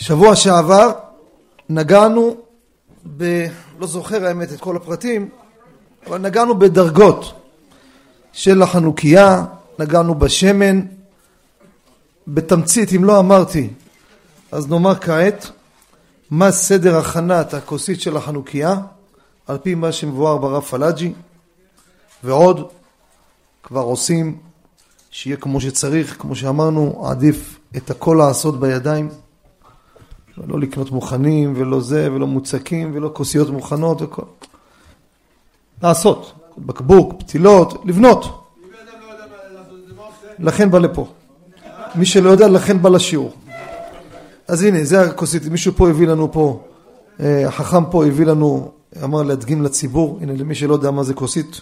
שבוע שעבר נגענו ב... לא זוכר האמת את כל הפרטים, אבל נגענו בדרגות של החנוכיה, נגענו בשמן. בתמצית, אם לא אמרתי, אז נאמר כעת מה סדר הכנת הכוסית של החנוכיה, על פי מה שמבואר ברב פלאג'י, ועוד כבר עושים שיהיה כמו שצריך, כמו שאמרנו, עדיף את הכל לעשות בידיים, לא לקנות מוכנים ולא זה ולא מוצקים ולא כוסיות מוכנות וכל. לעשות, בקבוק, פתילות, לבנות. לכן בא לפה. מי שלא יודע, לכן בא לשיעור. אז הנה, זה הכוסית, מישהו פה הביא לנו פה, אה, החכם פה הביא לנו, אמר להדגים לציבור, הנה למי שלא יודע מה זה כוסית,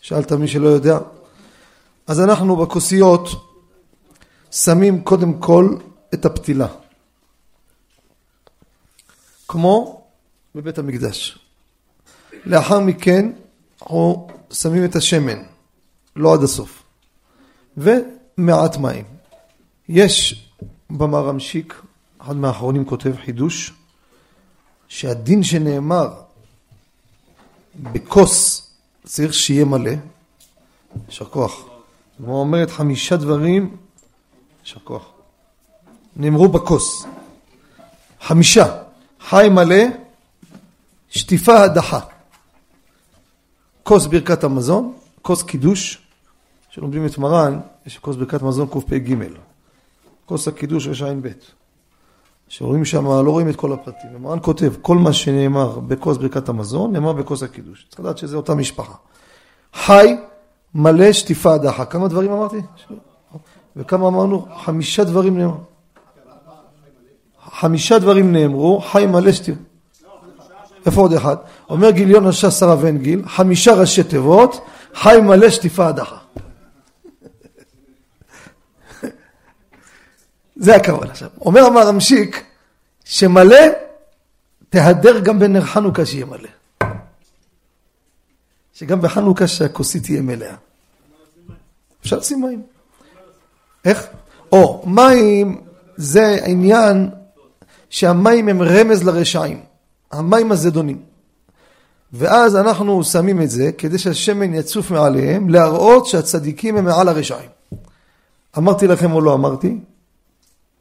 שאלת מי שלא יודע. אז אנחנו בכוסיות שמים קודם כל את הפתילה. כמו בבית המקדש. לאחר מכן אנחנו שמים את השמן, לא עד הסוף, ומעט מים. יש במרמשיק, אחד מהאחרונים כותב חידוש, שהדין שנאמר בכוס צריך שיהיה מלא, יישר כוח. הגמרא אומרת חמישה דברים, יישר כוח, נאמרו בכוס. חמישה, חי מלא, שטיפה הדחה. כוס ברכת המזון, כוס קידוש, שלומדים את מרן, יש כוס ברכת מזון קפ"ג. כוס הקידוש רע"ב. שרואים שם, לא רואים את כל הפרטים. ומרן כותב, כל מה שנאמר בכוס ברכת המזון, נאמר בכוס הקידוש. צריך לדעת שזה אותה משפחה. חי, מלא, שטיפה, דחה. כמה דברים אמרתי? וכמה אמרנו? חמישה דברים נאמרו. חמישה דברים נאמרו, חי מלא שטיפה. איפה עוד אחד? אומר גיליון הש"ס הרב גיל, חמישה ראשי תיבות, חי מלא שטיפה הדחה. זה הכוונה עכשיו. אומר המרמשיק, שמלא, תהדר גם בנר חנוכה שיהיה מלא. שגם בחנוכה שהכוסית תהיה מלאה. אפשר לשים מים. איך? או, מים זה עניין שהמים הם רמז לרשעים. המים הזדונים. ואז אנחנו שמים את זה כדי שהשמן יצוף מעליהם, להראות שהצדיקים הם מעל הרשעים. אמרתי לכם או לא אמרתי?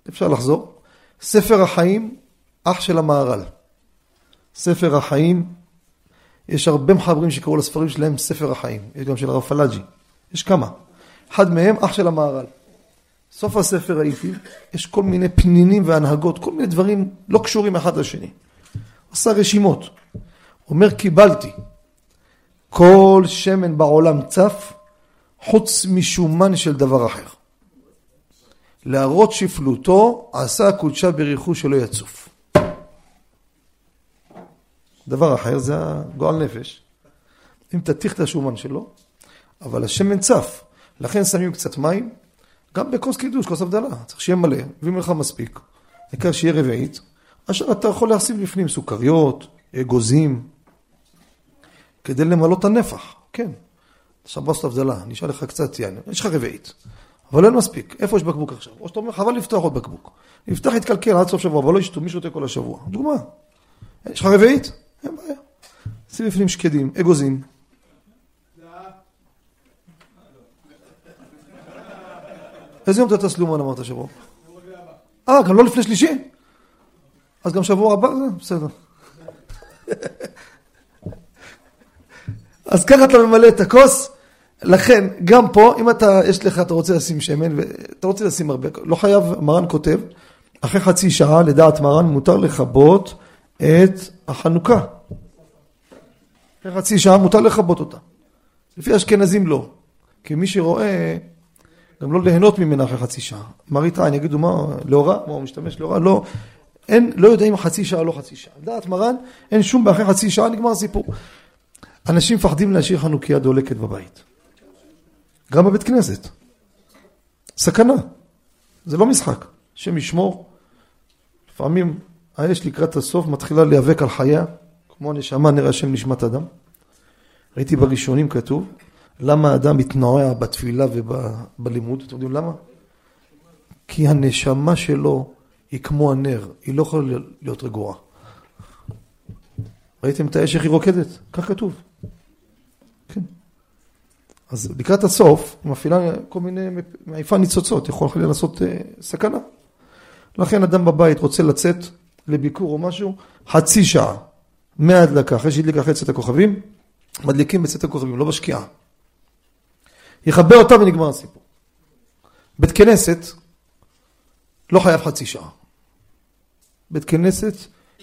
אפשר לחזור. ספר החיים, אח של המהר"ל. ספר החיים, יש הרבה מחברים שקראו לספרים שלהם ספר החיים. יש גם של הרב פלאג'י. יש כמה. אחד מהם, אח של המהר"ל. סוף הספר ראיתי, יש כל מיני פנינים והנהגות, כל מיני דברים לא קשורים אחד לשני. עשה רשימות. אומר קיבלתי. כל שמן בעולם צף, חוץ משומן של דבר אחר. להראות שפלותו, עשה הקודשה בריחוש שלא יצוף. דבר אחר זה הגועל נפש. אם תתיך את השומן שלו, אבל השמן צף. לכן שמים קצת מים, גם בכוס קידוש, כוס הבדלה. צריך שיהיה מלא, מביאים לך מספיק. העיקר שיהיה רביעית. אשר אתה יכול להוסיף בפנים סוכריות, אגוזים, כדי למלא את הנפח. כן. עכשיו בוא הבדלה, נשאל לך קצת יין. יש לך רביעית. אבל אין מספיק. איפה יש בקבוק עכשיו? או שאתה אומר, חבל לפתוח עוד בקבוק. נפתח יתקלקל עד סוף שבוע, אבל לא ישתו, מי שותה כל השבוע. דוגמה. יש לך רביעית? אין בעיה. שים בפנים שקדים, אגוזים. איזה יום אתה טס לאומן אמרת שבוע? אה, גם לא לפני שלישי? אז גם שבוע הבא? זה בסדר. אז ככה אתה ממלא את הכוס. לכן, גם פה, אם אתה, יש לך, אתה רוצה לשים שמן, ואתה רוצה לשים הרבה, לא חייב, מרן כותב, אחרי חצי שעה, לדעת מרן, מותר לכבות את החנוכה. אחרי חצי שעה מותר לכבות אותה. לפי אשכנזים לא. כי מי שרואה, גם לא ליהנות ממנה אחרי חצי שעה. מראית עין, יגידו מה, לאורה? מה הוא משתמש לאורה? לא. אין, לא יודע אם חצי שעה לא חצי שעה. לדעת מרן, אין שום, אחרי חצי שעה נגמר הסיפור. אנשים מפחדים להשאיר חנוכיה דולקת בבית. גם בבית כנסת. סכנה. זה לא משחק. השם ישמור. לפעמים האש לקראת הסוף מתחילה להיאבק על חייה, כמו הנשמה נראה השם נשמת אדם. ראיתי בראשונים כתוב, למה האדם מתנועע בתפילה ובלימוד? אתם יודעים למה? כי הנשמה שלו היא כמו הנר, היא לא יכולה להיות רגועה. ראיתם את האש איך היא רוקדת? כך כתוב. כן. אז לקראת הסוף, היא מפעילה כל מיני, מעיפה ניצוצות, יכול לעשות אה, סכנה. לכן אדם בבית רוצה לצאת לביקור או משהו, חצי שעה מההדלקה, אחרי שהדליקה חצי הכוכבים, מדליקים בצאת הכוכבים, לא בשקיעה. יכבה אותה ונגמר הסיפור. בית כנסת לא חייב חצי שעה. בית כנסת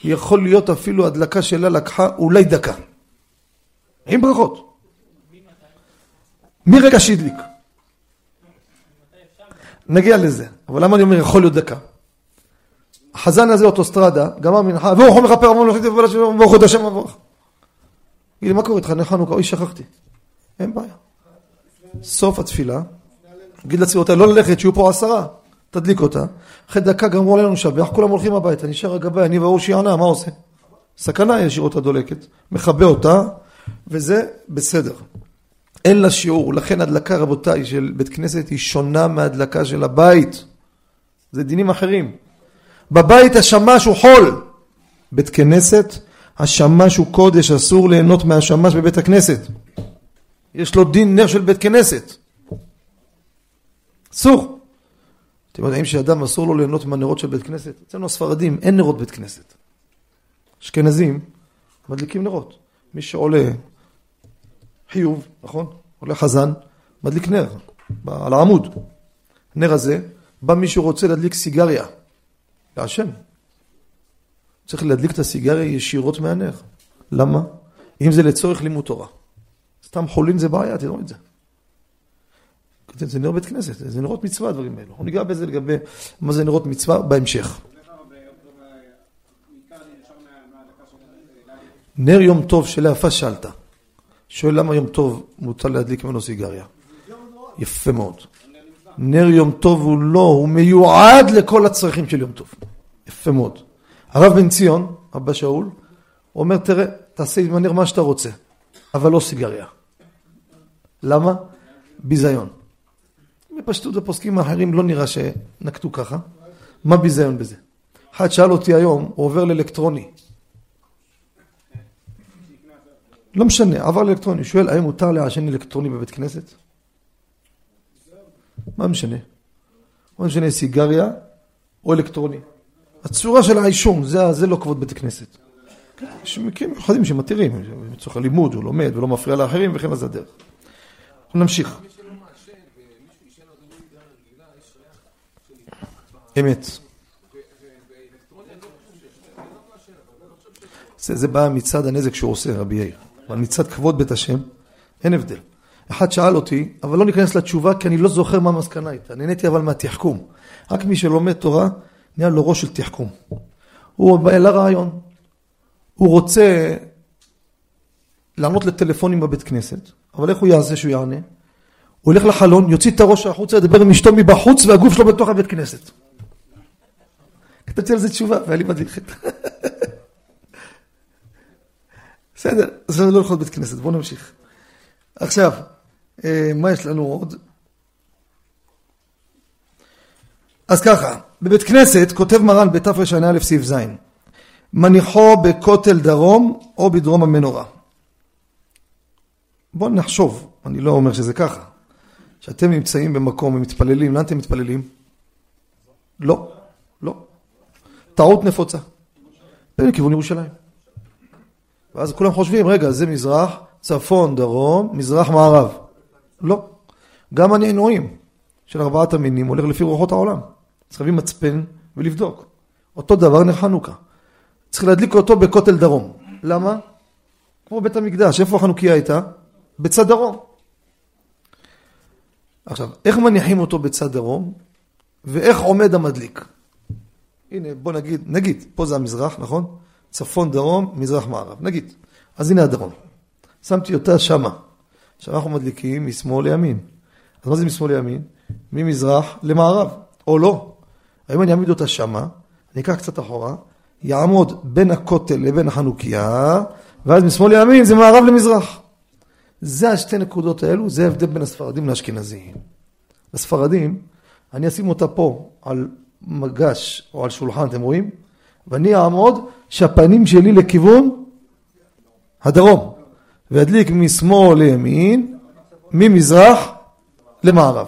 יכול להיות אפילו הדלקה שלה לקחה אולי דקה. עם ברכות. מרגע שהדליק. נגיע לזה. אבל למה אני אומר יכול להיות דקה? החזן הזה אוטוסטרדה, גמר מנחה, והוא יכול לכפר המון ולכתב ברוך הוא השם אברך. תגיד לי, מה קורה איתך? נר אוי, שכחתי. אין בעיה. סוף התפילה, תגיד לצעירות לא ללכת, שיהיו פה עשרה, תדליק אותה. אחרי דקה גמרו עלינו לשבח, כולם הולכים הביתה, נשאר הגבי, אני והוא שיענה, מה עושה? סכנה ישאיר אותה דולקת, מכבה אותה, וזה בסדר. אין לה שיעור, לכן הדלקה רבותיי של בית כנסת היא שונה מהדלקה של הבית. זה דינים אחרים. בבית השמש הוא חול. בית כנסת, השמש הוא קודש, אסור ליהנות מהשמש בבית הכנסת. יש לו דין נר של בית כנסת. אסור. אתם יודעים שאדם אסור לו ליהנות מהנרות של בית כנסת? אצלנו הספרדים אין נרות בית כנסת. אשכנזים מדליקים נרות. מי שעולה חיוב, נכון? עולה חזן, מדליק נר על העמוד. הנר הזה, בא מישהו רוצה להדליק סיגריה, לעשן. צריך להדליק את הסיגריה ישירות מהנר. למה? אם זה לצורך לימוד תורה. סתם חולין זה בעיה, תדעו את זה. זה נר בית כנסת, זה נרות מצווה הדברים האלו. אנחנו ניגע בזה לגבי מה זה נרות מצווה בהמשך. נר יום טוב שלאפה שאלת. שואל למה יום טוב מותר להדליק ממנו סיגריה. יפה מאוד. נר יום טוב הוא לא, הוא מיועד לכל הצרכים של יום טוב. יפה מאוד. הרב בן ציון, אבא שאול, אומר, תראה, תעשה עם הנר מה שאתה רוצה, אבל לא סיגריה. למה? ביזיון. בפשטות הפוסקים האחרים לא נראה שנקטו ככה. מה ביזיון בזה? אחד שאל אותי היום, הוא עובר לאלקטרוני. לא משנה, עבר לאלקטרוני. שואל, האם מותר לעשן אלקטרוני בבית כנסת? מה משנה? מה משנה סיגריה או אלקטרוני? הצורה של העישון, זה, זה לא כבוד בית הכנסת. יש מקרים מיוחדים שמתירים, לצורך הלימוד, הוא לומד ולא מפריע לאחרים וכן לזה הדרך. נמשיך. אמת. זה, זה בא מצד הנזק שהוא עושה, רבי יאיר. אבל מצד כבוד בית השם, אין הבדל. אחד שאל אותי, אבל לא ניכנס לתשובה כי אני לא זוכר מה המסקנה הייתה. נהניתי אבל מהתחכום. רק מי שלומד תורה, נהיה לו ראש של תחכום. הוא בא אל הרעיון. הוא רוצה לענות לטלפונים בבית כנסת, אבל איך הוא יעשה שהוא יענה? הוא ילך לחלון, יוציא את הראש החוצה, ידבר עם אשתו מבחוץ והגוף שלו בתוך הבית כנסת. כתבתי על זה תשובה והיה לי מדליכת. בסדר, אני לא יכול בית כנסת, בואו נמשיך. עכשיו, אה, מה יש לנו עוד? אז ככה, בבית כנסת כותב מרן בתרע"א סעיף ז', מניחו בכותל דרום או בדרום המנורה. בואו נחשוב, אני לא אומר שזה ככה. שאתם נמצאים במקום ומתפללים, לאן אתם מתפללים? לא, לא. טעות נפוצה. לכיוון ירושלים. ואז כולם חושבים, רגע, זה מזרח, צפון, דרום, מזרח, מערב. לא. גם הנענועים של ארבעת המינים הולך לפי רוחות העולם. צריך להביא מצפן ולבדוק. אותו דבר נר חנוכה. צריך להדליק אותו בכותל דרום. למה? כמו בית המקדש, איפה החנוכיה הייתה? בצד דרום. עכשיו, איך מניחים אותו בצד דרום, ואיך עומד המדליק? הנה, בוא נגיד, נגיד, פה זה המזרח, נכון? צפון, דרום, מזרח, מערב, נגיד. אז הנה הדרום. שמתי אותה שמה. עכשיו אנחנו מדליקים משמאל לימין. אז מה זה משמאל לימין? ממזרח למערב, או לא. היום אני אעמיד אותה שמה, אני אקח קצת אחורה, יעמוד בין הכותל לבין החנוכיה, ואז משמאל לימין זה מערב למזרח. זה השתי נקודות האלו, זה ההבדל בין הספרדים לאשכנזים. הספרדים, אני אשים אותה פה על מגש או על שולחן, אתם רואים? ואני אעמוד שהפנים שלי לכיוון הדרום, וידליק משמאל לימין, ממזרח למערב.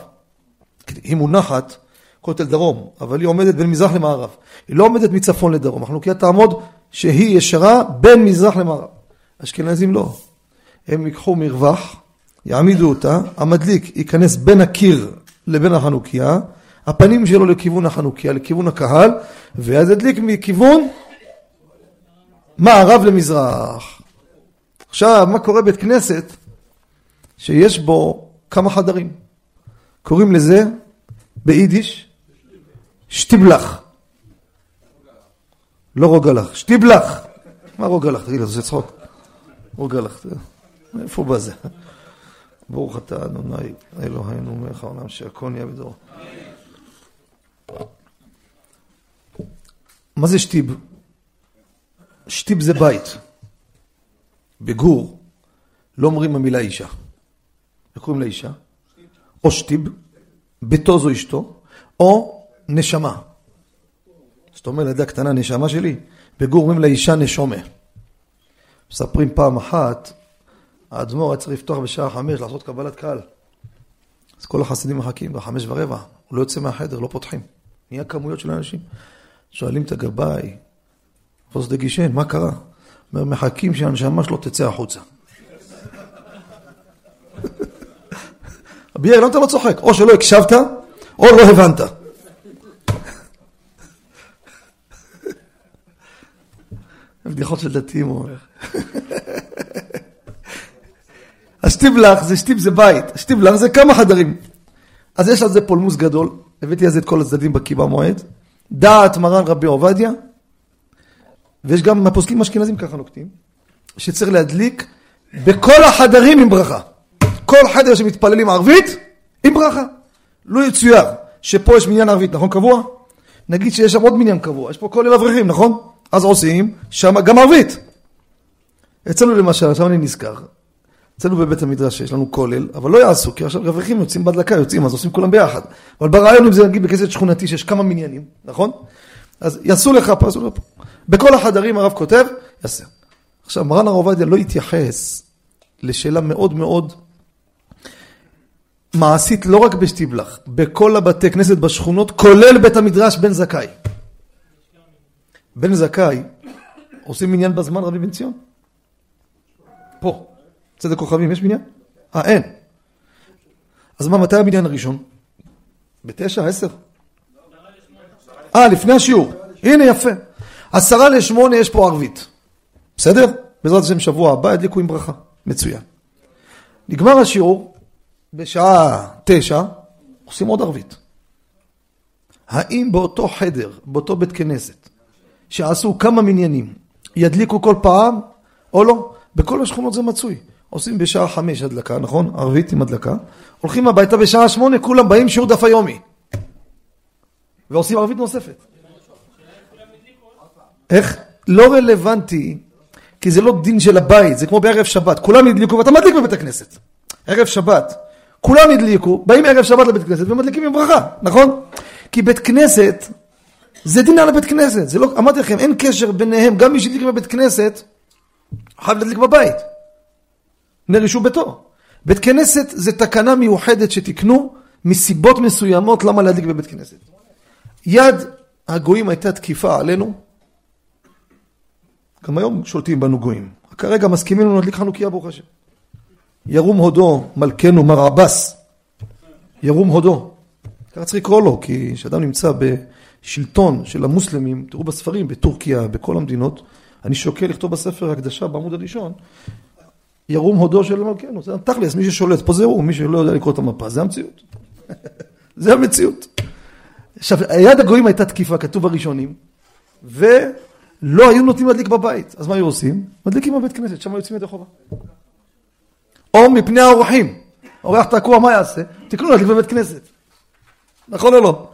היא מונחת כותל דרום, אבל היא עומדת בין מזרח למערב. היא לא עומדת מצפון לדרום. החנוכיה תעמוד שהיא ישרה בין מזרח למערב. אשכנזים לא. הם ייקחו מרווח, יעמידו אותה, המדליק ייכנס בין הקיר לבין החנוכיה, הפנים שלו לכיוון החנוכיה, לכיוון הקהל, ואז ידליק מכיוון מערב למזרח. עכשיו, מה קורה בית כנסת שיש בו כמה חדרים? קוראים לזה ביידיש שטיבלח. לא רוגלח, שטיבלח. מה רוגלח? תגיד, זה צחוק. רוגלח, איפה בא זה? ברוך אתה אדוני אלוהינו מלך העולם שהכל נהיה בדור. מה זה שטיב? שטיב זה בית. בגור לא אומרים המילה אישה. איך קוראים לאישה? או שטיב, ביתו זו אשתו, או נשמה. זאת אומרת, ילדה קטנה, נשמה שלי, בגור אומרים לאישה נשומה. מספרים פעם אחת, האדמו"ר היה צריך לפתוח בשעה חמש, לעשות קבלת קהל. אז כל החסידים מחכים בחמש ורבע, הוא לא יוצא מהחדר, לא פותחים. נהיה כמויות של אנשים. שואלים את הגבאי, פוס דגישן, מה קרה? אומר, מחכים שהנשמה שלו תצא החוצה. רבי יאיר, למה אתה לא צוחק? או שלא הקשבת, או לא הבנת. בדיחות של דתיים הוא אומר. השטיבלח זה שטיב זה בית, השטיבלח זה כמה חדרים. אז יש על זה פולמוס גדול, הבאתי על זה את כל הצדדים בקיבה מועד. דעת מרן רבי עובדיה, ויש גם מהפוסקים אשכנזים ככה נוקטים, שצריך להדליק בכל החדרים עם ברכה. כל חדר שמתפללים ערבית, עם ברכה. לא יצויר שפה יש מניין ערבית, נכון? קבוע? נגיד שיש שם עוד מניין קבוע, יש פה כולל אברכים, נכון? אז עושים שם גם ערבית. אצלנו למשל, עכשיו אני נזכר, אצלנו בבית המדרש יש לנו כולל, אבל לא יעשו, כי עכשיו אברכים יוצאים בהדלקה, יוצאים, אז עושים כולם ביחד. אבל ברעיון אם זה נגיד בכסת שכונתי שיש כמה מניינים, נכון? אז יעשו לך פה, יעשו לך פה. בכל החדרים הרב כותב, יעשה. עכשיו, מרן הרב עובדיה לא התייחס לשאלה מאוד מאוד מעשית, לא רק בשטיבלח, בכל הבתי כנסת בשכונות, כולל בית המדרש בן זכאי. בן זכאי, עושים מניין בזמן רבי בן ציון? פה. צדק כוכבים, יש מניין? אה, אין. אז מה, מתי המניין הראשון? בתשע, עשר? אה, לפני השיעור. הנה, יפה. עשרה לשמונה יש פה ערבית. בסדר? בעזרת השם שבוע הבא ידליקו עם ברכה. מצוין. נגמר השיעור, בשעה תשע, עושים עוד ערבית. האם באותו חדר, באותו בית כנסת, שעשו כמה מניינים, ידליקו כל פעם או לא? בכל השכונות זה מצוי. עושים בשעה חמש הדלקה, נכון? ערבית עם הדלקה. הולכים הביתה בשעה שמונה, כולם באים שיעור דף היומי. ועושים ערבית נוספת. איך? לא רלוונטי, כי זה לא דין של הבית, זה כמו בערב שבת. כולם הדליקו ואתה מדליק בבית הכנסת. ערב שבת. כולם הדליקו, באים ערב שבת לבית כנסת ומדליקים עם ברכה, נכון? כי בית כנסת זה דין על הבית כנסת. זה לא, אמרתי לכם, אין קשר ביניהם, גם מי שהדליק בבית כנסת, חייב להדליק בבית. נר יישוב ביתו. בית כנסת זה תקנה מיוחדת שתיקנו מסיבות מסוימות למה להדליק בבית כנסת. יד הגויים הייתה תקיפה עלינו, גם היום שולטים בנו גויים. כרגע מסכימים לנו להדליק חנוכיה ברוך השם. ירום הודו מלכנו מר עבאס, ירום הודו. ככה צריך לקרוא לו, כי כשאדם נמצא בשלטון של המוסלמים, תראו בספרים, בטורקיה, בכל המדינות, אני שוקל לכתוב בספר הקדשה בעמוד הראשון, ירום הודו של מלכנו, זה תכלס, מי ששולט פה זה הוא, מי שלא יודע לקרוא את המפה, זה המציאות. זה המציאות. עכשיו, יד הגויים הייתה תקיפה, כתוב בראשונים, ולא היו נותנים להדליק בבית. אז מה היו עושים? מדליקים בבית כנסת, שם יוצאים ידי חובה. או מפני האורחים. אורח תקוע, מה יעשה? תקנו להדליק בבית כנסת. נכון או לא?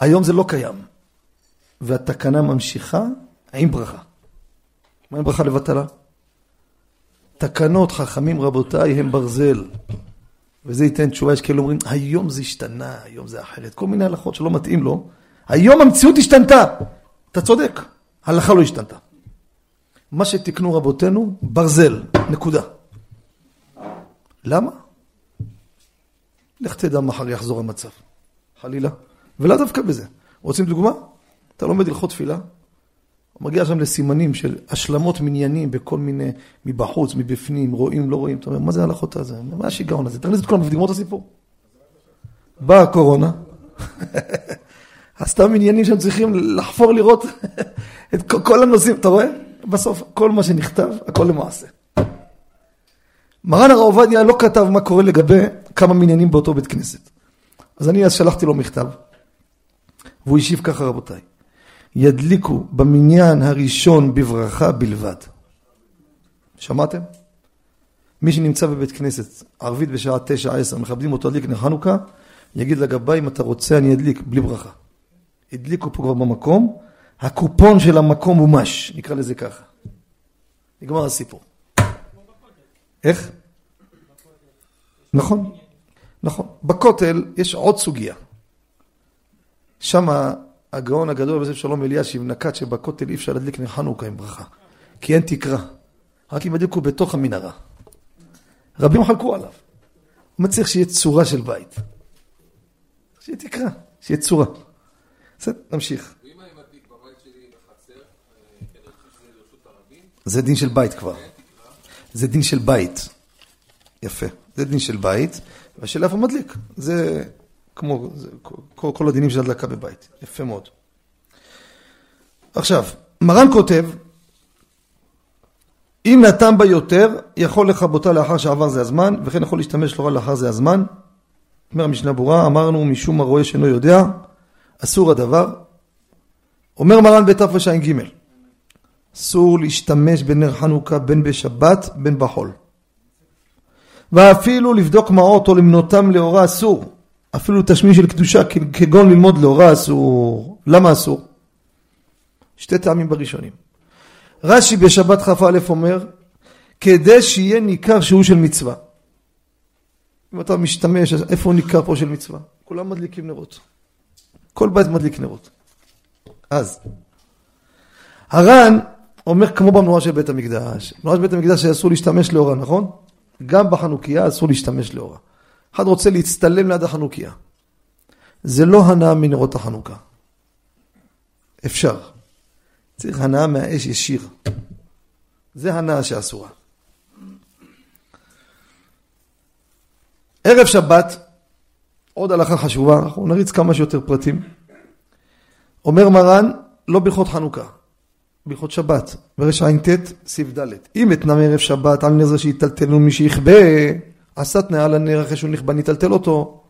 היום זה לא קיים. והתקנה ממשיכה עם ברכה. מה עם ברכה לבטלה? תקנות חכמים רבותיי הם ברזל. וזה ייתן תשובה, יש כאלה אומרים, היום זה השתנה, היום זה אחרת. כל מיני הלכות שלא מתאים לו, היום המציאות השתנתה. אתה צודק, ההלכה לא השתנתה. מה שתיקנו רבותינו, ברזל, נקודה. למה? לך תדע מחר יחזור המצב, חלילה. ולא דווקא בזה. רוצים דוגמה? אתה לומד הלכות תפילה, הוא מגיע שם לסימנים של השלמות מניינים בכל מיני, מבחוץ, מבפנים, רואים, לא רואים. אתה אומר, מה זה ההלכות הזה? מה השיגעון הזה? תכניס את כולם, ותגמור את הסיפור. באה הקורונה, עשתה מניינים שהם צריכים לחפור לראות את כל הנושאים, אתה רואה? בסוף, כל מה שנכתב, הכל למעשה. מרן הרב עובדיה לא כתב מה קורה לגבי כמה מניינים באותו בית כנסת. אז אני אז שלחתי לו מכתב, והוא השיב ככה רבותיי. ידליקו במניין הראשון בברכה בלבד. שמעתם? מי שנמצא בבית כנסת, ערבית בשעה תשע עשר, מכבדים אותו להדליק נר חנוכה, יגיד לגבאי אם אתה רוצה אני אדליק בלי ברכה. הדליקו פה כבר במקום, הקופון של המקום מומש, נקרא לזה ככה. נגמר הסיפור. איך? נכון, נכון. בכותל יש עוד סוגיה. שמה הגאון הגדול יוסף שלום אלישיב נקט שבכותל אי אפשר להדליק נר חנוכה עם ברכה, כי אין תקרה, רק אם ידליקו בתוך המנהרה. רבים חלקו עליו. הוא צריך שיהיה צורה של בית. שיהיה תקרה, שיהיה צורה. בסדר, נמשיך. אה, זה דין של בית כבר. זה דין של בית. יפה. זה דין של בית, והשאלה איפה מדליק. זה כמו כל, כל הדינים של הדלקה בבית. יפה מאוד. עכשיו, מרן כותב, אם נתן בה יותר, יכול לכבותה לאחר שעבר זה הזמן, וכן יכול להשתמש לא רע לאחר זה הזמן. אומר המשנה ברורה, אמרנו משום הרואה שאינו יודע, אסור הדבר. אומר מרן בתרע"ג, אסור להשתמש בנר חנוכה בין בשבת בין בחול. ואפילו לבדוק מעות או למנותם לאורה אסור. אפילו תשמיש של קדושה כגון ללמוד לאורה אסור. למה אסור? שתי טעמים בראשונים. רש"י בשבת כ"א אומר, כדי שיהיה ניכר שהוא של מצווה. אם אתה משתמש, אז איפה ניכר פה של מצווה? כולם מדליקים נרות. כל בית מדליק נרות. אז, הר"ן אומר כמו במנורה של בית המקדש. במנורה של בית המקדש אסור להשתמש לאורה, נכון? גם בחנוכיה אסור להשתמש לאורה. אחד רוצה להצטלם ליד החנוכיה. זה לא הנאה מנרות החנוכה. אפשר. צריך הנאה מהאש ישיר. זה הנאה שאסורה. ערב שבת, עוד הלכה חשובה, אנחנו נריץ כמה שיותר פרטים. אומר מרן, לא ברכות חנוכה, ברכות שבת, ברע"ט, סעיף ד'. אם אתנם ערב שבת על נר זה שיטלטלו מי שיכבה, תנאה על הנר אחרי שהוא נכבה, ניטלטל אותו.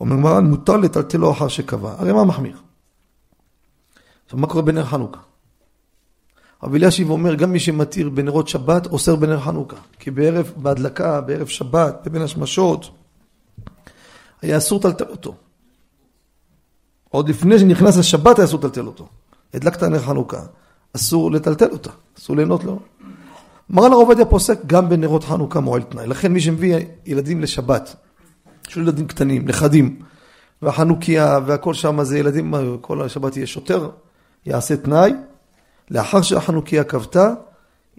אומר מרן, מותר לטלטלו אחר שקבע. הרי מה מחמיר? עכשיו, מה קורה בנר חנוכה? רבי אלישיב אומר, גם מי שמתיר בנרות שבת, אוסר בנר חנוכה. כי בערב, בהדלקה, בערב שבת, בבין השמשות, היה אסור לטלטל אותו. עוד לפני שנכנס השבת היה אסור לטלטל אותו. הדלקת נר חנוכה, אסור לטלטל אותה, אסור ליהנות לו. מרן הרב עובדיה פוסק גם בנרות חנוכה מועל תנאי. לכן מי שמביא ילדים לשבת, יש לו ילדים קטנים, נכדים, והחנוכיה והכל שם זה ילדים, כל השבת יהיה שוטר, יעשה תנאי, לאחר שהחנוכיה כבתה,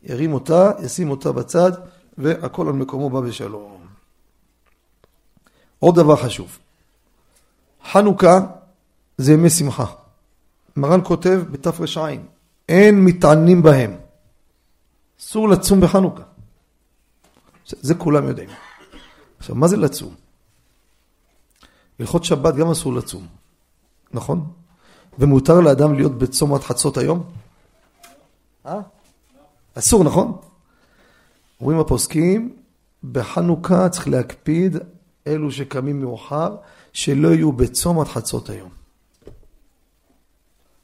ירים אותה, ישים אותה בצד, והכל על מקומו בא בשלום. עוד דבר חשוב, חנוכה זה ימי שמחה. מרן כותב בתר"ע, אין מתענים בהם. אסור לצום בחנוכה. זה כולם יודעים. עכשיו, מה זה לצום? הלכות שבת גם אסור לצום, נכון? ומותר לאדם להיות בצום עד חצות היום? אה? אסור, נכון? אומרים הפוסקים, בחנוכה צריך להקפיד אלו שקמים מאוחר, שלא יהיו בצום עד חצות היום.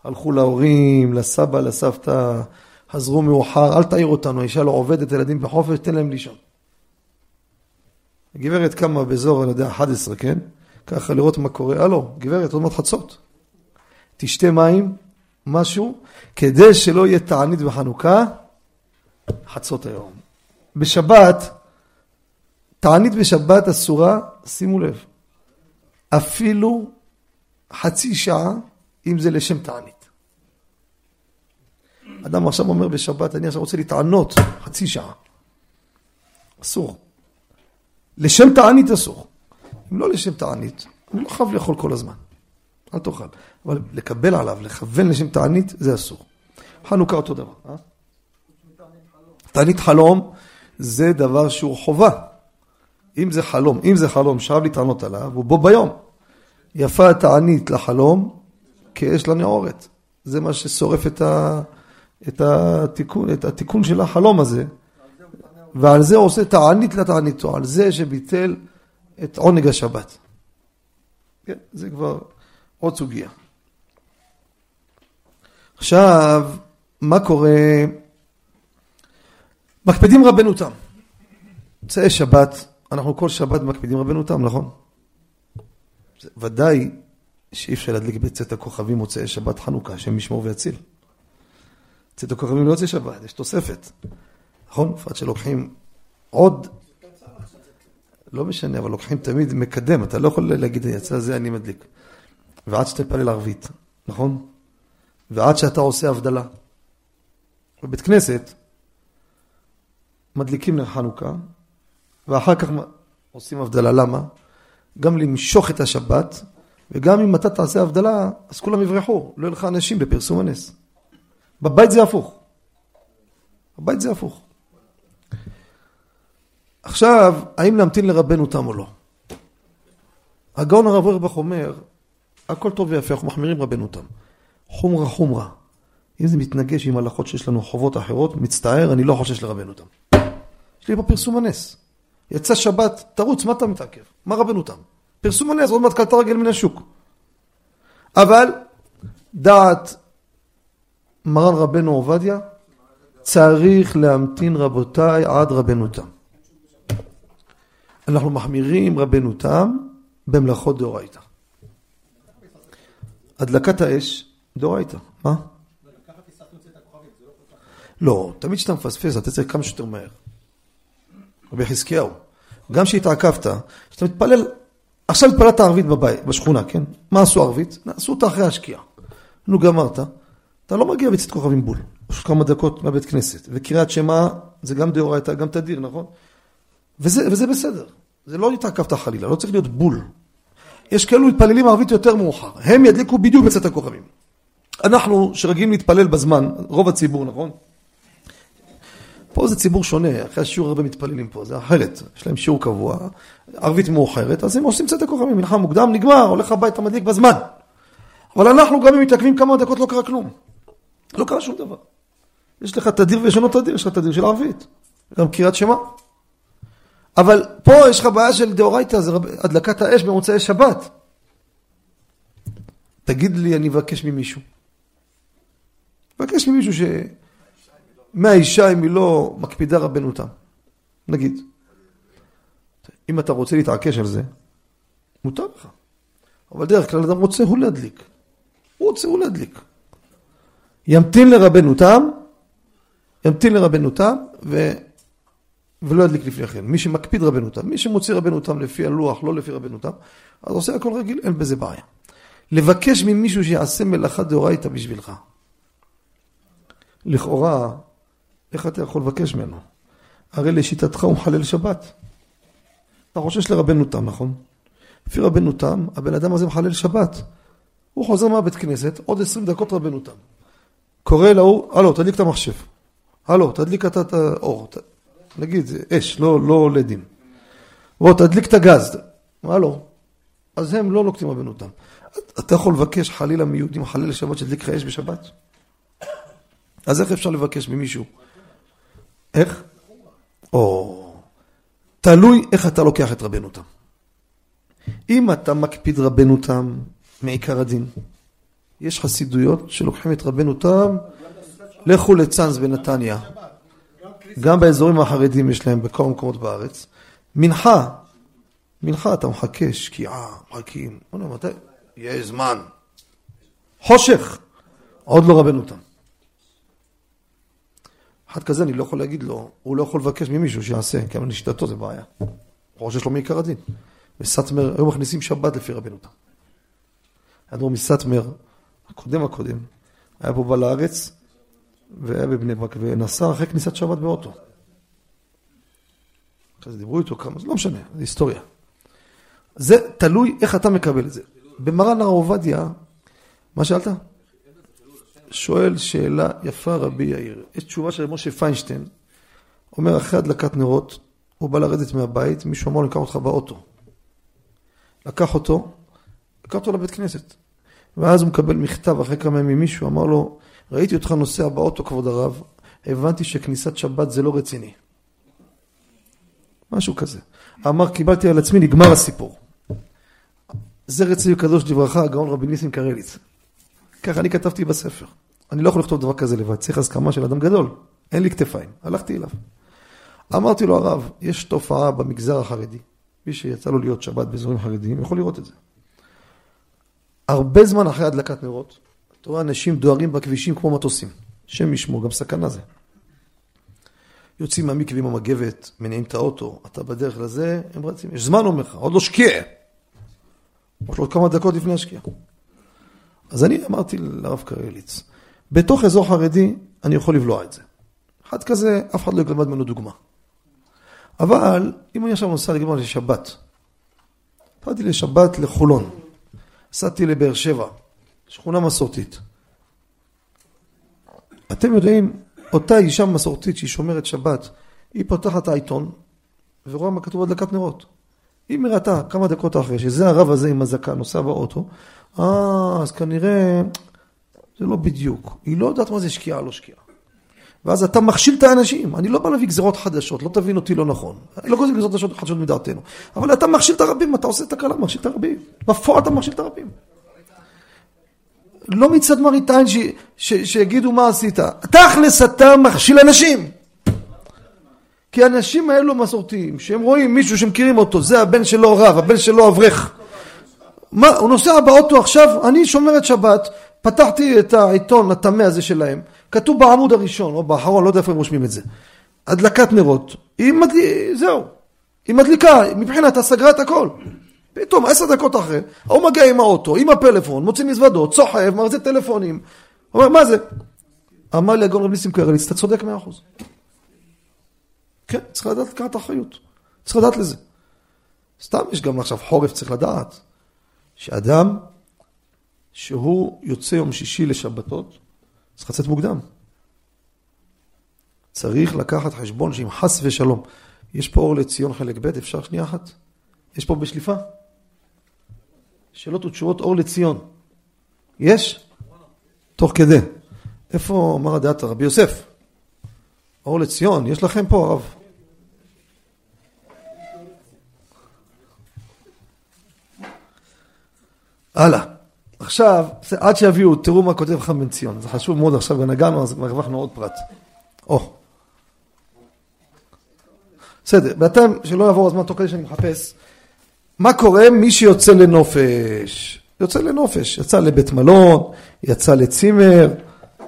הלכו להורים, לסבא, לסבתא, חזרו מאוחר, אל תעיר אותנו, האישה לא עובדת, ילדים בחופש, תן להם לישון. הגברת קמה באזור, אני יודע, 11, כן? ככה לראות מה קורה, הלו, גברת, עוד מעט חצות. תשתה מים, משהו, כדי שלא יהיה תענית בחנוכה, חצות היום. בשבת, תענית בשבת אסורה, שימו לב, אפילו חצי שעה אם זה לשם תענית. אדם עכשיו אומר בשבת, אני עכשיו רוצה להתענות חצי שעה. אסור. לשם תענית אסור. אם לא לשם תענית, אני לא חייב לאכול כל הזמן. אל תאכל. אבל לקבל עליו, לכוון לשם תענית, זה אסור. חנוכה אותו דבר. אה? תענית חלום זה דבר שהוא חובה. אם זה חלום, אם זה חלום שחייב להתענות עליו, הוא בו ביום. יפה התענית לחלום כאש לנעורת. זה מה ששורף את, ה, את, התיקון, את התיקון של החלום הזה. ועל זה הוא עושה תענית לתעניתו, על זה שביטל את עונג השבת. כן, זה כבר עוד סוגיה. עכשיו, מה קורה? מקפידים רבנו תם. מוצאי שבת, אנחנו כל שבת מקפידים רבנו תם, נכון? ודאי שאי אפשר להדליק בצאת הכוכבים מוצאי שבת חנוכה, השם ישמור ויציל. צאת הכוכבים לא יוצא שבת, יש תוספת. נכון? בפרט שלוקחים עוד, לא משנה, אבל לוקחים תמיד מקדם, אתה לא יכול להגיד, יצא זה אני מדליק. ועד שתפלל ערבית, נכון? ועד שאתה עושה הבדלה. בבית כנסת מדליקים לחנוכה, ואחר כך עושים הבדלה. למה? גם למשוך את השבת, וגם אם אתה תעשה הבדלה, אז כולם יברחו, לא יהיו לך אנשים בפרסום הנס. בבית זה הפוך. בבית זה הפוך. עכשיו, האם להמתין לרבנו תם או לא? הגאון הרב אורבך אומר, הכל טוב ויפה, אנחנו מחמירים רבנו תם. חומרה חומרה. אם זה מתנגש עם הלכות שיש לנו חובות אחרות, מצטער, אני לא חושש לרבנו תם. יש לי בפרסום הנס. יצא שבת, תרוץ, מה אתה מתעכב? מה רבנו תם? פרסום הנס, עוד מעט קלת רגל מן השוק. אבל דעת מרן רבנו עובדיה, צריך להמתין רבותיי עד רבנו תם. אנחנו מחמירים רבנו תם במלאכות דאורייתא. הדלקת האש, דאורייתא. מה? לא, תמיד כשאתה מפספס, אתה צריך כמה שיותר מהר. רבי חזקיהו, גם כשהתעכבת, כשאתה מתפלל, עכשיו התפללת ערבית בבית, בשכונה, כן? מה עשו ערבית? עשו אותה אחרי השקיעה. נו, גמרת, אתה לא מגיע בצאת כוכבים בול, פשוט כמה דקות מהבית כנסת. וקריאת שמע זה גם דאורייתא, גם תדיר, נכון? וזה, וזה בסדר. זה לא התעכבת חלילה, לא צריך להיות בול. יש כאלו מתפללים ערבית יותר מאוחר, הם ידליקו בדיוק בצאת הכוכבים. אנחנו, שרגילים להתפלל בזמן, רוב הציבור, נכון? פה זה ציבור שונה, אחרי השיעור הרבה מתפללים פה, זה אחרת, יש להם שיעור קבוע, ערבית מאוחרת, אז הם עושים צאת הכוכבים, מנחה מוקדם, נגמר, הולך הביתה, מדליק בזמן. אבל אנחנו גם אם מתעכבים כמה דקות לא קרה כלום. לא קרה שום דבר. יש לך תדיר ויש לנו תדיר, יש לך תדיר של ערבית. גם קריאת שמע. אבל פה יש לך בעיה של דאורייתא, זה הדלקת האש במוצאי שבת. תגיד לי, אני אבקש ממישהו. אבקש ממישהו ש... מהאישה אם היא לא מקפידה רבנותם. נגיד. אם אתה רוצה להתעקש על זה, מותר לך. אבל דרך כלל אדם רוצה הוא להדליק. הוא רוצה הוא להדליק. ימתין לרבנותם, ימתין לרבנותם, ו... ולא ידליק לפני כן. מי שמקפיד רבנותם, מי שמוציא רבנותם לפי הלוח, לא לפי רבנותם, אז עושה הכל רגיל, אין בזה בעיה. לבקש ממישהו שיעשה מלאכה דאורייתא בשבילך. לכאורה, איך אתה יכול לבקש ממנו? הרי לשיטתך הוא מחלל שבת. אתה חושש לרבנו תם, נכון? לפי רבנו תם, הבן אדם הזה מחלל שבת. הוא חוזר מהבית כנסת, עוד עשרים דקות רבנו תם. קורא להוא, הלו, תדליק את המחשב. הלו, תדליק את האור. נגיד, זה אש, לא, לא לדים. בוא, תדליק את הגז. הלו. אז הם לא נוקטים רבנו תם. אתה יכול לבקש חלילה מיהודים מחלל שבת שידליק לך אש בשבת? אז איך אפשר לבקש ממישהו? איך? או, תלוי איך אתה לוקח את רבנו תם. אם אתה מקפיד רבנו תם מעיקר הדין, יש חסידויות שלוקחים את רבנו תם, לכו לצאנז בנתניה. גם באזורים החרדים יש להם בכל המקומות בארץ. מנחה, מנחה אתה מחכה, שקיעה, מחכים, מתי? יש זמן. חושך, עוד לא רבנו תם. אחד כזה אני לא יכול להגיד לו, הוא לא יכול לבקש ממישהו שיעשה, כי לשיטתו זה בעיה. חושש לו מעיקר הדין. בסאטמר, היו מכניסים שבת לפי רבנו תם. האדמו"ר מסאטמר הקודם הקודם, היה פה בא לארץ, והיה בבני ברק, ונסע אחרי כניסת שבת באוטו. אחרי זה דיברו איתו כמה, זה לא משנה, זה היסטוריה. זה תלוי איך אתה מקבל את זה. במרן הר עובדיה, מה שאלת? שואל שאלה יפה רבי יאיר. יש תשובה של משה פיינשטיין, אומר אחרי הדלקת נרות, הוא בא לרדת מהבית, מישהו אמר לו, לקח אותך באוטו. לקח אותו, לקח אותו לבית כנסת. ואז הוא מקבל מכתב אחרי כמה ימים מישהו, אמר לו, ראיתי אותך נוסע באוטו, כבוד הרב, הבנתי שכניסת שבת זה לא רציני. משהו כזה. אמר, קיבלתי על עצמי, נגמר הסיפור. זה רציני וקדוש לברכה, הגאון רבי ניסים קרליץ. ככה אני כתבתי בספר. אני לא יכול לכתוב דבר כזה לבד, צריך הסכמה של אדם גדול. אין לי כתפיים. הלכתי אליו. אמרתי לו, הרב, יש תופעה במגזר החרדי. מי שיצא לו להיות שבת באזורים חרדיים יכול לראות את זה. הרבה זמן אחרי הדלקת נרות, אתה רואה אנשים דוהרים בכבישים כמו מטוסים. השם ישמור, גם סכנה זה. יוצאים מהמקווה עם המגבת, מניעים את האוטו, אתה בדרך לזה, הם רצים. יש זמן אומר לך, עוד לא שקיע. יש לו כמה דקות לפני השקיעה. אז אני אמרתי לרב קרליץ, בתוך אזור חרדי אני יכול לבלוע את זה. אחד כזה, אף אחד לא ילמד ממנו דוגמה. אבל אם אני עכשיו נוסע לגמר לשבת, באתי לשבת לחולון, נסעתי לבאר שבע, שכונה מסורתית. אתם יודעים, אותה אישה מסורתית שהיא שומרת שבת, היא פותחת העיתון ורואה מה כתוב הדלקת נרות. היא מראתה כמה דקות אחרי שזה הרב הזה עם הזקן נוסע באוטו, אה, אז כנראה זה לא בדיוק. היא לא יודעת מה זה שקיעה לא שקיעה. ואז אתה מכשיל את האנשים. אני לא בא להביא גזרות חדשות, לא תבין אותי לא נכון. אני לא גוזר גזרות חדשות מדעתנו. אבל אתה מכשיל את הרבים, אתה עושה תקלה, מכשיל את הרבים. בפועל אתה מכשיל את הרבים. לא מצד מראית עין שיגידו מה עשית. תכלס אתה מכשיל אנשים. כי האנשים האלו מסורתיים, שהם רואים מישהו שמכירים אותו, זה הבן שלו רב, הבן שלו אברך. מה, הוא נוסע באוטו עכשיו, אני שומרת שבת, פתחתי את העיתון הטמא הזה שלהם, כתוב בעמוד הראשון או באחרון, לא יודע איפה הם רושמים את זה. הדלקת נרות, היא מדליקה, זהו, היא מדליקה, מבחינת סגרה את הכל. פתאום עשר דקות אחרי, הוא מגיע עם האוטו, עם הפלאפון, מוציא מזוודות, צוחב, מרזה טלפונים. אומר, מה זה? אמר לי הגאון רב ניסים קרליץ, אתה צודק מאה אחוז. כן, צריך לדעת לקחת אחריות. צריך לדעת לזה. סתם יש גם עכשיו חורף, צריך לדעת, שאדם שהוא יוצא יום שישי לשבתות, צריך לצאת מוקדם. צריך לקחת חשבון שאם חס ושלום, יש פה אור לציון חלק ב', אפשר שנייה אחת? יש פה בשליפה? שאלות ותשובות אור לציון. יש? תוך כדי. איפה אמר הדעת רבי יוסף? אור לציון, יש לכם פה הרב? הלאה. עכשיו, עד שיביאו, תראו מה כותב חם בן ציון. זה חשוב מאוד עכשיו, ונגענו, אז הרווחנו עוד פרט. או. בסדר, בינתיים, שלא יעבור הזמן תוך כדי שאני מחפש. מה קורה מי שיוצא לנופש? יוצא לנופש, יצא לבית מלון, יצא לצימר,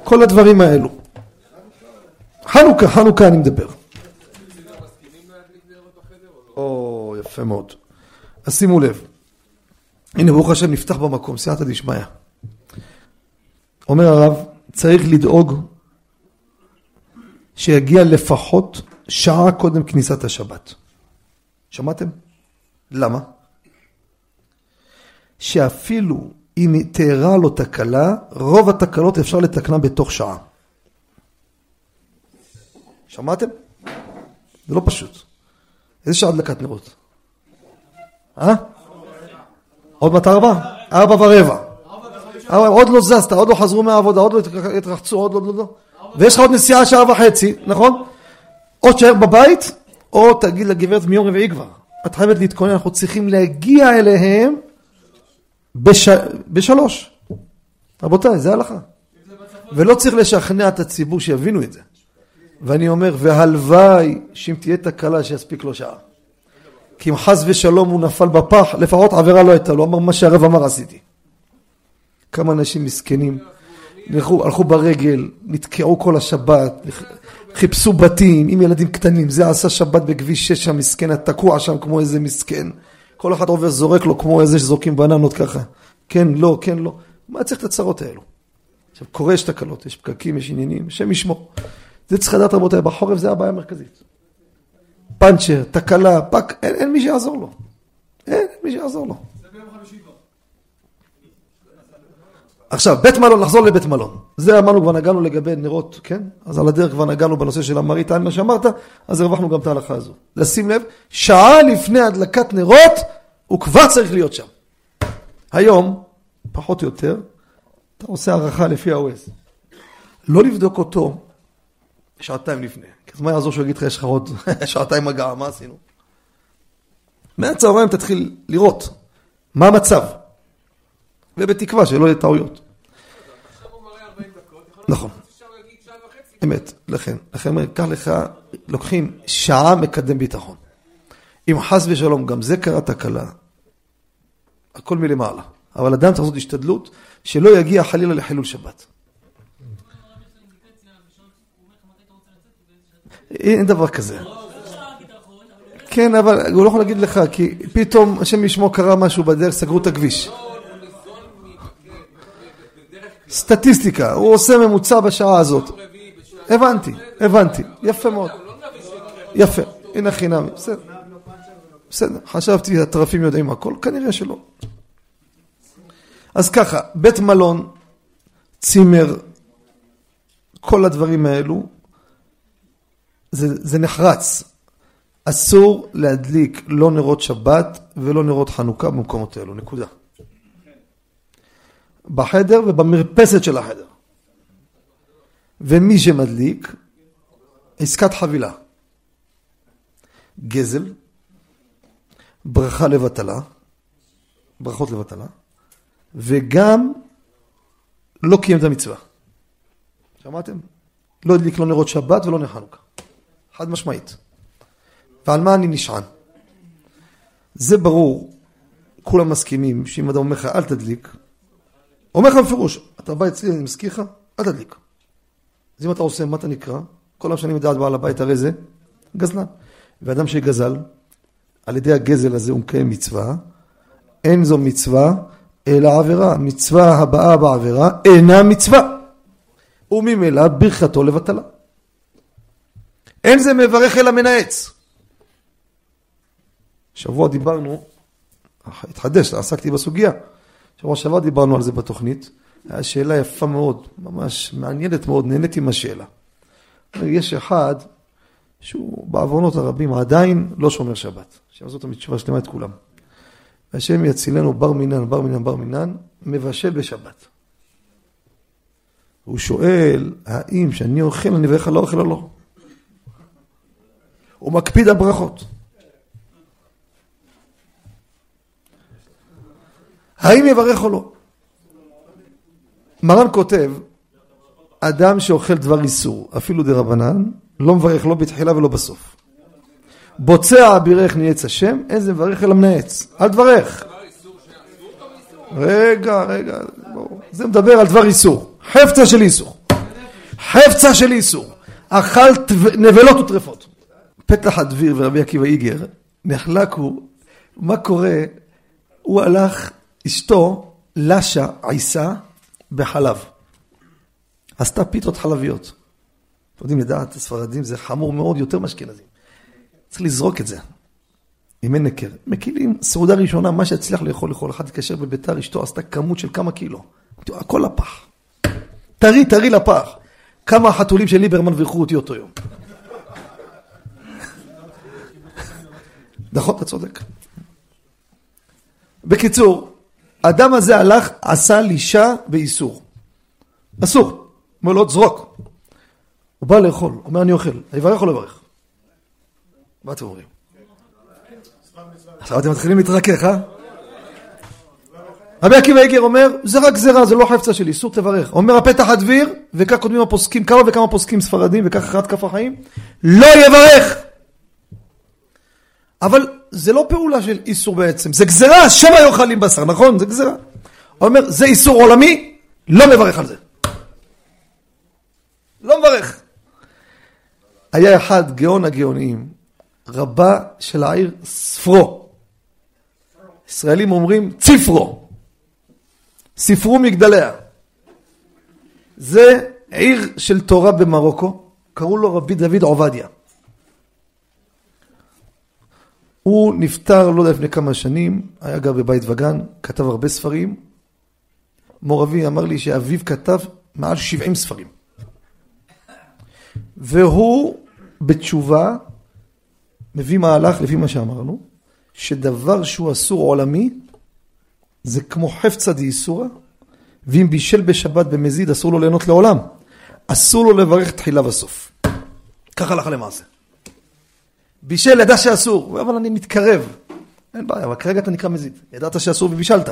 כל הדברים האלו. חנוכה, חנוכה אני מדבר. או, יפה מאוד. אז שימו לב. הנה, ברוך השם, נפתח במקום, סייעתא דשמיא. אומר הרב, צריך לדאוג שיגיע לפחות שעה קודם כניסת השבת. שמעתם? למה? שאפילו אם תארע לו תקלה, רוב התקלות אפשר לתקנה בתוך שעה. שמעתם? זה לא פשוט. איזה שעה הדלקת נרות? אה? עוד מעט ארבע? ארבע ורבע. עוד לא זזת, עוד לא חזרו מהעבודה, עוד לא התרחצו, עוד לא, לא, לא. ויש לך עוד נסיעה שעה וחצי, נכון? או תשאר בבית, או תגיד לגברת מיום רביעי כבר. את חייבת להתכונן, אנחנו צריכים להגיע אליהם בש... בשלוש. רבותיי, זה הלכה. ולא צריך לשכנע את הציבור שיבינו את זה. ואני אומר, והלוואי שאם תהיה תקלה שיספיק לו שעה. כי אם חס ושלום הוא נפל בפח, לפחות עבירה לא הייתה לו, אמר מה שהרב אמר עשיתי. כמה אנשים מסכנים, הלכו, הלכו ברגל, נתקעו כל השבת, חיפשו בתים עם ילדים קטנים, זה עשה שבת בכביש 6 שם מסכן, תקוע שם כמו איזה מסכן. כל אחד עובר זורק לו כמו איזה שזורקים בננות ככה. כן, לא, כן, לא. מה צריך את הצרות האלו? עכשיו, קורה יש תקלות, יש פקקים, יש עניינים, השם ישמור. זה צריך לדעת רבותיי, בחורף זה הבעיה המרכזית. פאנצ'ר, תקלה, פאק, אין, אין מי שיעזור לו. אין, אין מי שיעזור לו. עכשיו, בית מלון, נחזור לבית מלון. זה אמרנו, כבר נגענו לגבי נרות, כן? אז על הדרך כבר נגענו בנושא של המראית עין, מה שאמרת, אז הרווחנו גם את ההלכה הזו. לשים לב, שעה לפני הדלקת נרות, הוא כבר צריך להיות שם. היום, פחות או יותר, אתה עושה הערכה לפי ה-OS. לא לבדוק אותו שעתיים לפני. אז מה יעזור שהוא יגיד לך, יש לך עוד שעתיים הגעה, מה עשינו? מהצהריים תתחיל לראות מה המצב. ובתקווה שלא יהיו טעויות. נכון. אמת, לכן, לכן אומר, קח לך, לוקחים שעה מקדם ביטחון. אם חס ושלום גם זה קרה תקלה, הכל מלמעלה. אבל אדם צריך לעשות השתדלות שלא יגיע חלילה לחילול שבת. אין דבר כזה. כן, אבל הוא לא יכול להגיד לך, כי פתאום, השם ישמור, קרה משהו בדרך, סגרו את הכביש. סטטיסטיקה, הוא עושה ממוצע בשעה הזאת. הבנתי, הבנתי, יפה מאוד. יפה, הנה חינמי, בסדר. בסדר, חשבתי, הטרפים יודעים הכל, כנראה שלא. אז ככה, בית מלון, צימר, כל הדברים האלו, זה, זה נחרץ. אסור להדליק לא נרות שבת ולא נרות חנוכה במקומות האלו, נקודה. בחדר ובמרפסת של החדר. ומי שמדליק, עסקת חבילה. גזל, ברכה לבטלה, ברכות לבטלה, וגם לא קיים את המצווה. שמעתם? לא הדליק לא נרות שבת ולא נר חנוכה. חד משמעית. ועל מה אני נשען? זה ברור, כולם מסכימים שאם אדם אומר לך אל תדליק, אומר לך בפירוש, אתה בא אצלי, אני מזכיר לך, אל תדליק. אז אם אתה עושה, מה אתה נקרא? כל שאני מדעת בעל הבית, הרי זה גזלן. ואדם שגזל, על ידי הגזל הזה הוא מקיים מצווה, אין זו מצווה, אלא עבירה. מצווה הבאה בעבירה אינה מצווה. וממילא ברכתו לבטלה. אין זה מברך אלא מנאץ. שבוע דיברנו, התחדש, עסקתי בסוגיה. שבוע שעבר דיברנו על זה בתוכנית. הייתה שאלה יפה מאוד, ממש מעניינת מאוד, נהניתי מהשאלה. יש אחד שהוא בעוונות הרבים עדיין לא שומר שבת. עכשיו זאת התשובה שלמה את כולם. השם יצילנו בר מינן, בר מינן, בר מינן, מבשל בשבת. הוא שואל, האם כשאני אוכל, אני אברך לא אוכל או לא? הוא מקפיד על ברכות. האם יברך או לא? מרן כותב, אדם שאוכל דבר איסור, אפילו דה רבנן, לא מברך לא בתחילה ולא בסוף. בוצע בירך ניאץ השם, אין זה מברך אלא מנאץ. אל תברך. רגע, רגע. זה מדבר על דבר איסור. חפצה של איסור. חפצה של איסור. אכלת נבלות וטרפות. פתח הדביר ורבי עקיבא איגר נחלקו, מה קורה? הוא הלך, אשתו, לשה, עיסה, בחלב. עשתה פיתות חלביות. אתם יודעים, לדעת הספרדים זה חמור מאוד, יותר מאשכנזים. צריך לזרוק את זה. אם אין נקר. מקילים, סעודה ראשונה, מה שהצליח לאכול, לכל אחד התקשר בביתר, אשתו עשתה כמות של כמה קילו. הכל לפח. טרי, טרי לפח. כמה החתולים של ליברמן בירכו אותי אותו יום. נכון, אתה צודק. בקיצור, האדם הזה הלך, עשה לישה באיסור. אסור. אומר לו, זרוק. הוא בא לאכול, אומר אני אוכל, אני אברך או לא אברך? מה אתם אומרים? עכשיו אתם מתחילים להתרכך, אה? רבי עקיבא איגר אומר, זה רק גזירה, זה לא חפצה של איסור תברך. אומר הפתח הדביר, וכך קודמים הפוסקים, כמה וכמה פוסקים ספרדים, וכך אחת כף החיים, לא יברך! אבל זה לא פעולה של איסור בעצם, זה גזירה, שמא יאכלים בשר, נכון? זה גזירה. הוא אומר, זה איסור עולמי, לא מברך על זה. לא מברך. היה אחד גאון הגאונים, רבה של העיר ספרו. ישראלים אומרים ציפרו. ספרו מגדליה. זה עיר של תורה במרוקו, קראו לו רבי דוד עובדיה. הוא נפטר לא יודע לפני כמה שנים, היה גר בבית וגן, כתב הרבה ספרים. מור אבי אמר לי שאביו כתב מעל 70 ספרים. והוא בתשובה מביא מהלך לפי מה שאמרנו, שדבר שהוא אסור עולמי זה כמו חפצא דאיסורא, ואם בישל בשבת במזיד אסור לו ליהנות לעולם. אסור לו לברך תחילה וסוף. ככה הלכה למעשה. בישל ידע שאסור, אבל אני מתקרב. אין בעיה, אבל כרגע אתה נקרא מזיד. ידעת שאסור ובישלת.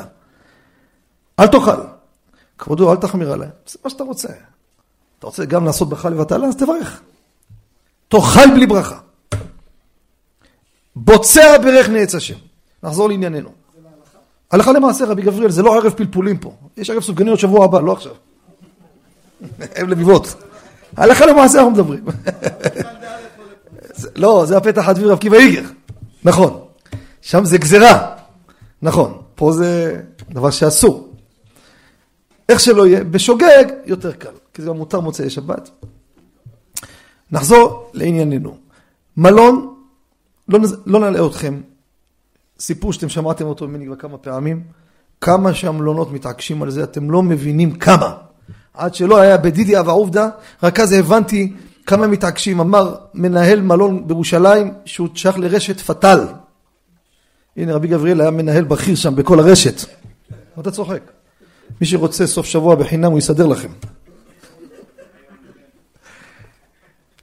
אל תאכל. כבודו, אל תחמיר עליי. זה מה שאתה רוצה. אתה רוצה גם לעשות ברכה לבטלה, אז תברך. תאכל בלי ברכה. בוצע ברך נעץ השם. נחזור לענייננו. הלכה למעשה רבי גבריאל, זה לא ערב פלפולים פה. יש ערב סופגניות שבוע הבא, לא עכשיו. הם לביבות. הלכה למעשה אנחנו מדברים. לא, זה הפתח הדביר רב קיבא איגר. נכון. שם זה גזירה. נכון. פה זה דבר שאסור. איך שלא יהיה, בשוגג יותר קל, כי זה גם מותר מוצאי שבת. נחזור לענייננו. מלון, לא, לא נלאה אתכם, סיפור שאתם שמעתם אותו ממני כבר כמה פעמים, כמה שהמלונות מתעקשים על זה, אתם לא מבינים כמה. עד שלא היה בדידי אבא עובדא, רק אז הבנתי כמה מתעקשים. אמר מנהל מלון בירושלים שהוא שייך לרשת פתאל. הנה רבי גבריאל היה מנהל בכיר שם בכל הרשת. אתה צוחק. מי שרוצה סוף שבוע בחינם הוא יסדר לכם.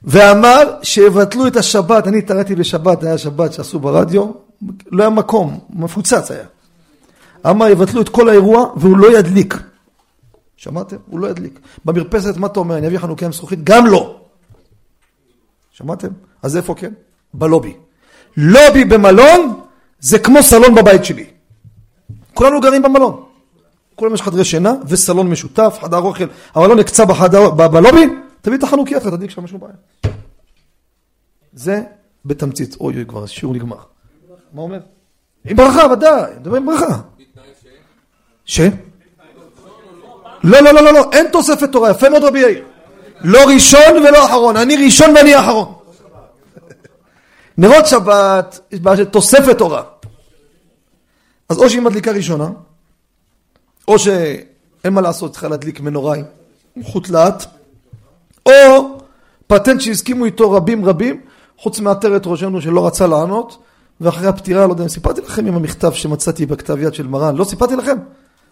ואמר שיבטלו את השבת, אני התערתי בשבת, היה שבת שעשו ברדיו, לא היה מקום, מפוצץ היה. אמר יבטלו את כל האירוע והוא לא ידליק. שמעתם? הוא לא ידליק. במרפסת מה אתה אומר? אני אביא חנוכיה עם זכוכית? גם לא. שמעתם? אז איפה כן? בלובי. לובי במלון זה כמו סלון בבית שלי. כולנו גרים במלון. כולם יש חדרי שינה וסלון משותף, חדר אוכל, לא נקצה בחדר, בלובי, תביא את החנוכיה, אתה תדליק שם משהו בעיה. זה בתמצית. אוי אוי כבר, השיעור נגמר. מה אומר? עם ברכה, ודאי, מדבר עם ברכה. ש? לא, לא, לא, לא, לא, אין תוספת תורה, יפה מאוד רבי יאיר. לא ראשון ולא אחרון, אני ראשון ואני אחרון. נרות שבת, יש בעיה של תוספת תורה. אז או שהיא מדליקה ראשונה, או שאין מה לעשות, צריכה להדליק מנורה עם חוט לאט, או פטנט שהסכימו איתו רבים רבים, חוץ מעטרת ראשנו שלא רצה לענות, ואחרי הפטירה, לא יודע אם סיפרתי לכם עם המכתב שמצאתי בכתב יד של מרן, לא סיפרתי לכם?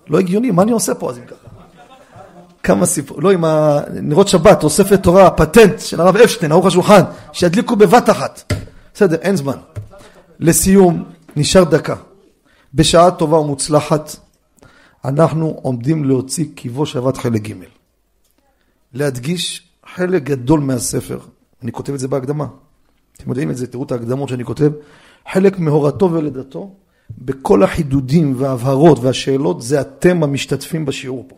לא הגיוני, מה אני עושה פה אז אם ככה? כמה סיפור, לא עם הנרות שבת, תוספת תורה, פטנט של הרב אפשטיין, ערוך השולחן, שידליקו בבת אחת. בסדר, אין זמן. לסיום, נשאר דקה. בשעה טובה ומוצלחת, אנחנו עומדים להוציא קיבו שבת חלק ג'. להדגיש חלק גדול מהספר, אני כותב את זה בהקדמה. אתם יודעים את זה, תראו את ההקדמות שאני כותב. חלק מהורתו ולידתו, בכל החידודים וההבהרות והשאלות, זה אתם המשתתפים בשיעור פה.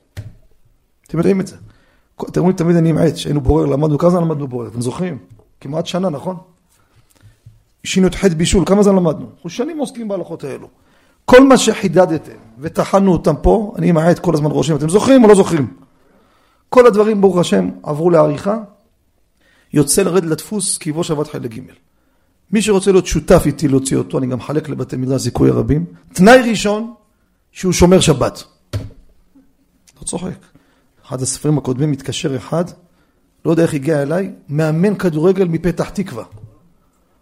אתם יודעים את זה. אתם רואים תמיד אני עם עץ, שהיינו בורר, למדנו, כמה זמן למדנו בורר? אתם זוכרים? כמעט שנה, נכון? שינו את חטא בישול, כמה זמן למדנו? אנחנו שנים עוסקים בהלכות האלו. כל מה שחידדתם וטחנו אותם פה, אני עם העט כל הזמן רושם, אתם זוכרים או לא זוכרים? כל הדברים, ברוך השם, עברו לעריכה, יוצא לרד לדפוס קיבו שבת חלק ג'. מי שרוצה להיות שותף איתי להוציא אותו, אני גם מחלק לבתי מדרש זיכוי הרבים. תנאי ראשון, שהוא שומר שבת. לא צוחק. אחד הספרים הקודמים מתקשר אחד, לא יודע איך הגיע אליי, מאמן כדורגל מפתח תקווה.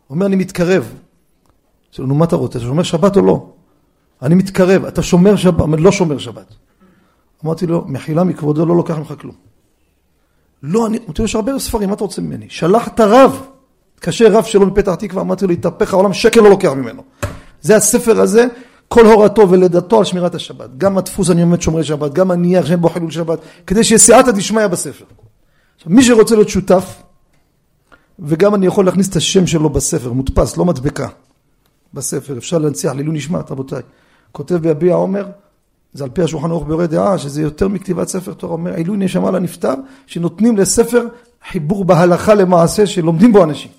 אומר, אני מתקרב. אמרתי נו מה אתה רוצה, אתה שומר שבת או לא? אני מתקרב, אתה שומר שבת, אומר, לא שומר שבת. אמרתי לו, מחילה מכבודו לא לוקח ממך כלום. לא, אני, אמרתי לו, יש הרבה ספרים, מה אתה רוצה ממני? שלח את הרב, התקשר רב שלו מפתח תקווה, אמרתי לו, התהפך העולם, שקל לא לוקח ממנו. זה הספר הזה, כל הורתו ולידתו על שמירת השבת. גם הדפוס אני עומד שומרי שבת, גם הנייר שאין בו חילול שבת, כדי שיהיה סייעתא דשמיא בספר. עכשיו, מי שרוצה להיות שותף, וגם אני יכול להכניס את השם שלו בספר, מודפס, לא מדבקה, בספר, אפשר להנציח לעילוי נשמת, רבותיי. כותב ביביע עומר, זה על פי השולחן ערוך ביורי דעה, שזה יותר מכתיבת ספר תורה, אומר עילוי נשמה לנפטר, שנותנים לספר חיבור בהלכה למעשה שלומדים בו אנשים.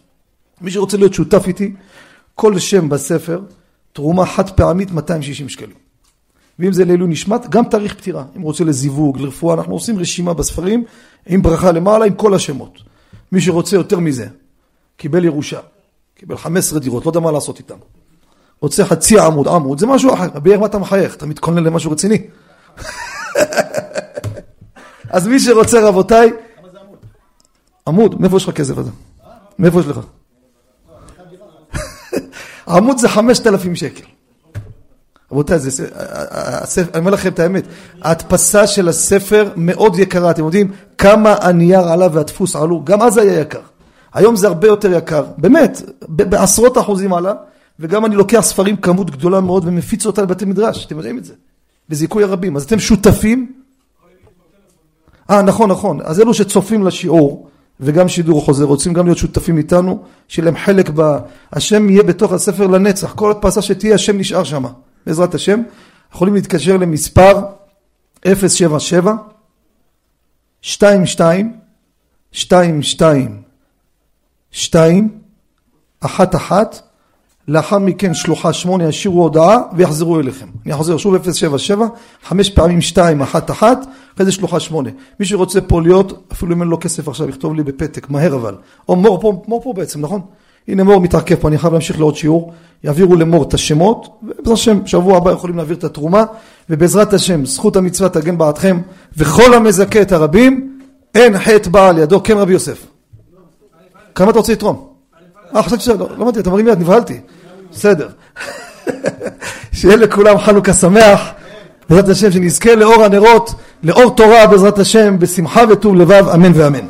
מי שרוצה להיות שותף איתי, כל שם בספר, תרומה חד פעמית 260 שקלים. ואם זה לעילוי נשמת, גם תאריך פטירה. אם רוצה לזיווג, לרפואה, אנחנו עושים רשימה בספרים עם ברכה למעלה, עם כל השמות. מי שרוצה יותר מזה, קיבל ירושה, קיבל 15 דירות, לא יודע מה לעשות איתם. רוצה חצי עמוד, עמוד, זה משהו אחר. רבי מה אתה מחייך? אתה מתכונן למשהו רציני. אז מי שרוצה רבותיי... עמוד, מאיפה יש לך כסף הזה? מאיפה יש לך? עמוד זה חמשת אלפים שקל. רבותיי, אני אומר לכם את האמת, ההדפסה של הספר מאוד יקרה, אתם יודעים כמה הנייר עלה והדפוס עלו, גם אז היה יקר. היום זה הרבה יותר יקר, באמת, בעשרות אחוזים עלה, וגם אני לוקח ספרים כמות גדולה מאוד ומפיץ אותה לבתי מדרש, אתם יודעים את זה, בזיכוי הרבים. אז אתם שותפים? אה, נכון, נכון. אז אלו שצופים לשיעור, וגם שידור חוזר, רוצים גם להיות שותפים איתנו, שיהיה להם חלק ב... השם יהיה בתוך הספר לנצח, כל הדפסה שתהיה, השם נשאר שם, בעזרת השם. יכולים להתקשר למספר 077 22 22 2 1 1 לאחר מכן שלוחה שמונה ישירו הודעה ויחזרו אליכם. אני חוזר שוב 077, חמש פעמים שתיים, אחת אחת, אחרי זה שלוחה שמונה. מי שרוצה פה להיות, אפילו אם אין לו כסף עכשיו, יכתוב לי בפתק, מהר אבל. או מור פה, מור פה בעצם, נכון? הנה מור מתעכב פה, אני חייב להמשיך לעוד שיעור. יעבירו למור את השמות, ובעזרת השם, שבוע הבא יכולים להעביר את התרומה, ובעזרת השם, זכות המצווה תגן בעדכם, וכל המזכה את הרבים, אין חטא בעל ידו, כן רבי יוסף. כמה אתה רוצה לתרום? אה, חשבתי שלא, לא אמרתי, אתה מרים יד, נבהלתי. בסדר. שיהיה לכולם חנוכה שמח, בעזרת השם, שנזכה לאור הנרות, לאור תורה בעזרת השם, בשמחה וטוב לבב, אמן ואמן.